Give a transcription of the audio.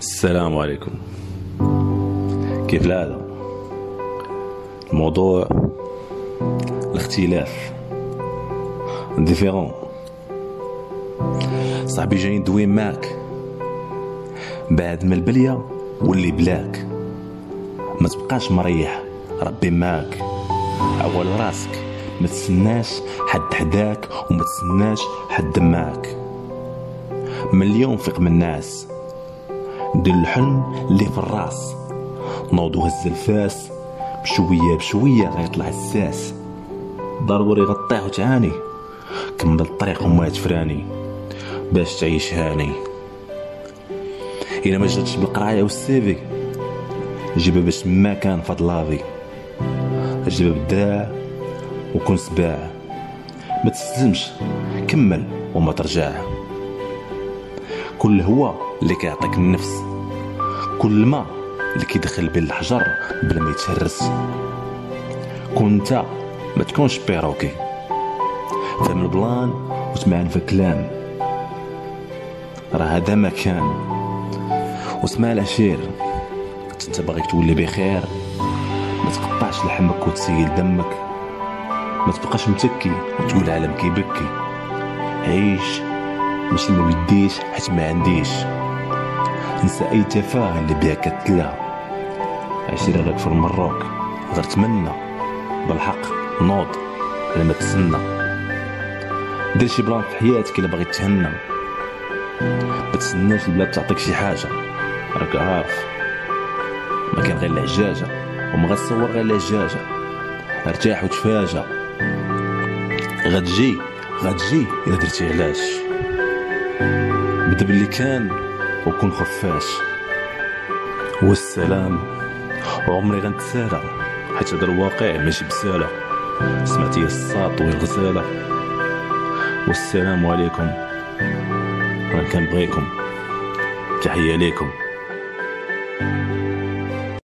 السلام عليكم. كيف العادة؟ الموضوع الاختلاف. différent صاحبي جاي ندوي معاك. بعد ما البلية واللي بلاك. ما تبقاش مريح. ربي معاك. عول راسك. ما تسناش حد حداك وما تسناش حد معاك. من اليوم فيق من الناس. دير الحلم اللي في الراس. نوض وهز الفاس بشوية بشوية غيطلع الساس. ضروري غطيه وتعاني كمل الطريق وما تفراني باش تعيش هاني. إلا ما جاتش بالقراية وال CV جيبها باش ما كان فهاد la vie جيبها بالدراع وكون سباع ما تستسلمش كمل وما ترجع. كل هو اللي كيعطيك النفس. كل ما اللي كيدخل بين الحجر بلا ما يتهرس. كون انت ما تكونش بيروكي. فهم البلان وتمعن في الكلام. راه هذا مكان واسمع العشير. أنت باغيك تولي بخير. ما تقطعش لحمك وتسيل دمك. ما تبقاش متكي وتقول العالم كيبكي. عيش. ماشي ما بديش حيت ما عنديش. نسى اي تفاهه اللي بها كتلا عشرة راك في المروك غير تمنى. بالحق نوض. على ما تسنى. دير شي plan في حياتك إلا باغي تهنى. ما تسناش البلاد تعطيك شي حاجة. راك عارف. ما كان غير العجاجة. وما غتصور غير العجاجة. ارتاح وتفاجأ. غتجي. غتجي إلا درتي علاش. بدا باللي كان وكون خفاش. والسلام وعمري غنتسالى حيت هذا الواقع ماشي بسالة. سمعتي الساط والغزالة. والسلام عليكم. أنا كنبغيكم تحية ليكم.